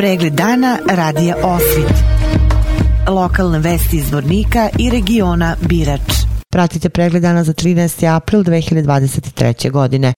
Pregled dana radija Osvit. Lokalne vesti iz Vornika i regiona Birač. Pratite pregled dana za 13. april 2023. godine.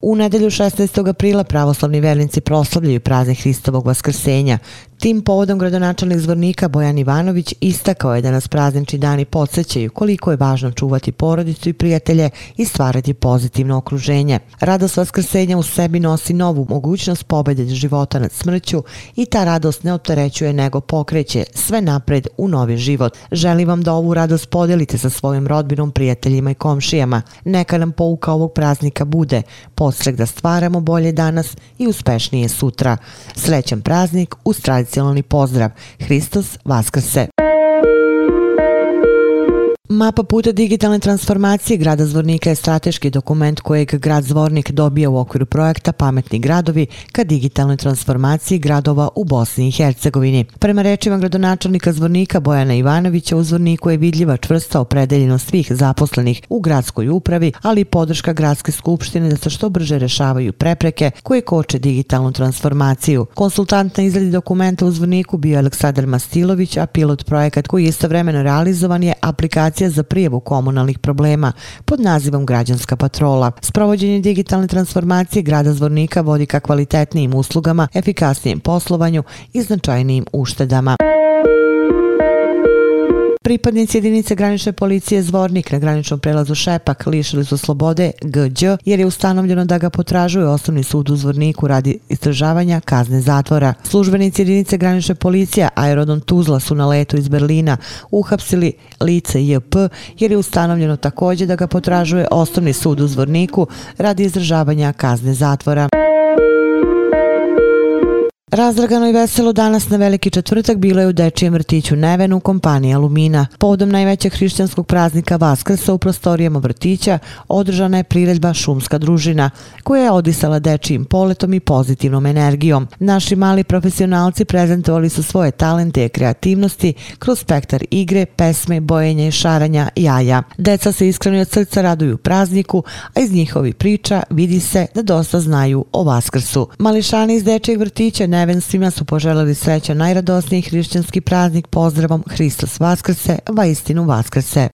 U nedelju 16. aprila pravoslavni vernici proslavljaju praznik Hristovog vaskrsenja. Tim povodom gradonačelnik zvornika Bojan Ivanović istakao je da nas praznični dani podsjećaju koliko je važno čuvati porodicu i prijatelje i stvarati pozitivno okruženje. Radost vaskrsenja u sebi nosi novu mogućnost pobede života nad smrću i ta radost ne opterećuje nego pokreće sve napred u novi život. Želim vam da ovu radost podelite sa svojim rodbinom, prijateljima i komšijama. Neka nam pouka ovog praznika bude postrek da stvaramo bolje danas i uspešnije sutra. Srećan praznik u uz tradicionalni pozdrav. Hristos Vaskrse! Mapa puta digitalne transformacije grada Zvornika je strateški dokument kojeg grad Zvornik dobija u okviru projekta Pametni gradovi ka digitalnoj transformaciji gradova u Bosni i Hercegovini. Prema rečima gradonačelnika Zvornika Bojana Ivanovića u Zvorniku je vidljiva čvrsta opredeljenost svih zaposlenih u gradskoj upravi, ali i podrška gradske skupštine da se što brže rešavaju prepreke koje koče digitalnu transformaciju. Konsultant na izradi dokumenta u Zvorniku bio Aleksandar Mastilović, a pilot projekat koji je istovremeno realizovan je aplikacija aplikacija za prijevu komunalnih problema pod nazivom Građanska patrola. Sprovođenje digitalne transformacije grada Zvornika vodi ka kvalitetnijim uslugama, efikasnijem poslovanju i značajnijim uštedama. Pripadnici jedinice granične policije Zvornik na graničnom prelazu Šepak lišili su slobode Gđ jer je ustanovljeno da ga potražuje osnovni sud u Zvorniku radi istražavanja kazne zatvora. Službenici jedinice granične policije Aerodon Tuzla su na letu iz Berlina uhapsili lice JP jer je ustanovljeno također da ga potražuje osnovni sud u Zvorniku radi izdržavanja kazne zatvora. Razdragano i veselo danas na veliki četvrtak bilo je u Dečijem vrtiću Neven u kompaniji Alumina. Povodom najvećeg hrišćanskog praznika Vaskrsa u prostorijama vrtića održana je priredba Šumska družina, koja je odisala dečijim poletom i pozitivnom energijom. Naši mali profesionalci prezentovali su svoje talente i kreativnosti kroz spektar igre, pesme, bojenja i šaranja jaja. Deca se iskreno od srca raduju prazniku, a iz njihovi priča vidi se da dosta znaju o Vaskrsu. Mališani iz Dečijeg vrtića nevenstvima su poželjeli sreća najradosniji hrišćanski praznik pozdravom Hristos Vaskrse, va istinu Vaskrse.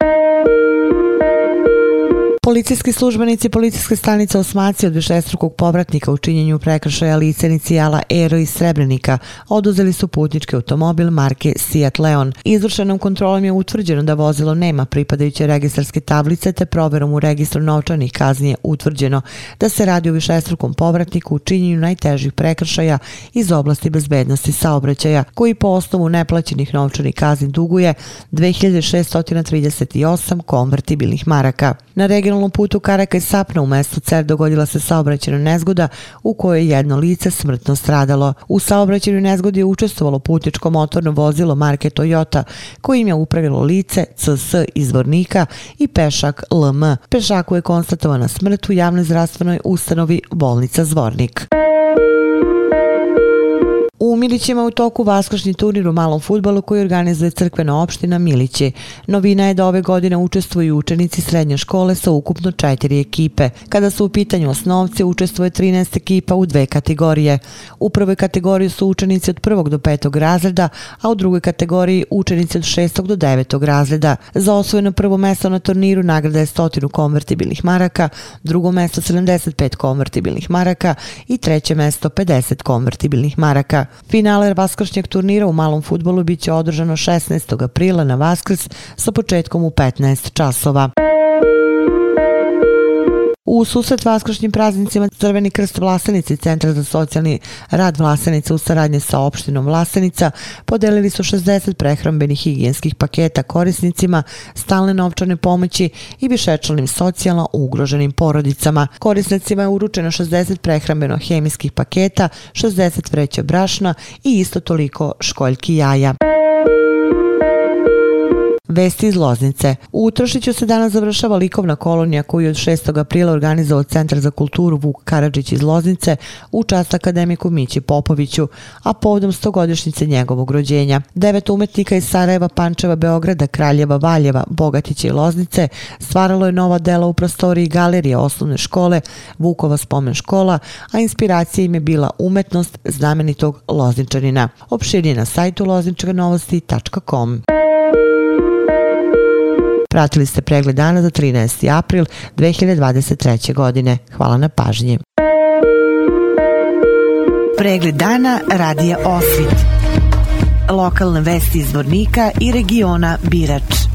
Policijski službenici policijske stanice Osmaci od višestrukog povratnika u činjenju prekršaja lice inicijala Ero iz Srebrenika oduzeli su putnički automobil marke Seat Leon. Izvršenom kontrolom je utvrđeno da vozilo nema pripadajuće registarske tablice te proverom u registru novčanih kazni je utvrđeno da se radi o višestrukom povratniku u činjenju najtežih prekršaja iz oblasti bezbednosti saobraćaja koji po osnovu neplaćenih novčanih kazni duguje 2638 konvertibilnih maraka. Na regionalnom regionalnom putu Karakaj Sapna u mestu Cer dogodila se saobraćena nezgoda u kojoj je jedno lice smrtno stradalo. U saobraćenoj nezgodi je učestvovalo putičko motorno vozilo marke Toyota kojim je upravilo lice CS izvornika i pešak LM. Pešaku je konstatovana smrt u javnoj zdravstvenoj ustanovi bolnica Zvornik. Milićima u toku vaskršnji turnir u malom futbalu koji organizuje crkvena opština Miliće. Novina je da ove godine učestvuju učenici srednje škole sa ukupno četiri ekipe. Kada su u pitanju osnovci, učestvuje 13 ekipa u dve kategorije. U prvoj kategoriji su učenici od prvog do petog razreda, a u drugoj kategoriji učenici od šestog do devetog razreda. Za osvojeno prvo mesto na turniru nagrada je stotinu konvertibilnih maraka, drugo mesto 75 konvertibilnih maraka i treće mesto 50 konvertibilnih maraka. Finale vaskršnjeg turnira u malom futbolu biće održano 16. aprila na Vaskrs sa početkom u 15 časova. U susret vaskršnjim praznicima Crveni krst Vlasenici Centra za socijalni rad Vlasenica u saradnje sa opštinom Vlasenica podelili su 60 prehrambenih higijenskih paketa korisnicima stalne novčane pomoći i višečlanim socijalno ugroženim porodicama. Korisnicima je uručeno 60 prehrambeno-hemijskih paketa, 60 vreća brašna i isto toliko školjki jaja. Vesti iz Loznice. U Utrošiću se danas završava likovna kolonija koju je od 6. aprila organizovao Centar za kulturu Vuk Karadžić iz Loznice u čast akademiku Mići Popoviću, a povodom stogodišnjice njegovog rođenja. Devet umetnika iz Sarajeva, Pančeva, Beograda, Kraljeva, Valjeva, Bogatića i Loznice stvaralo je nova dela u prostoriji galerije osnovne škole Vukova spomen škola, a inspiracija im je bila umetnost znamenitog Lozničanina. Opširnije na sajtu lozničanovosti.com. Pratili ste pregled dana za 13. april 2023. godine. Hvala na pažnji. Pregled dana radija Osvit. Lokalne vesti iz Vornika i regiona Birač.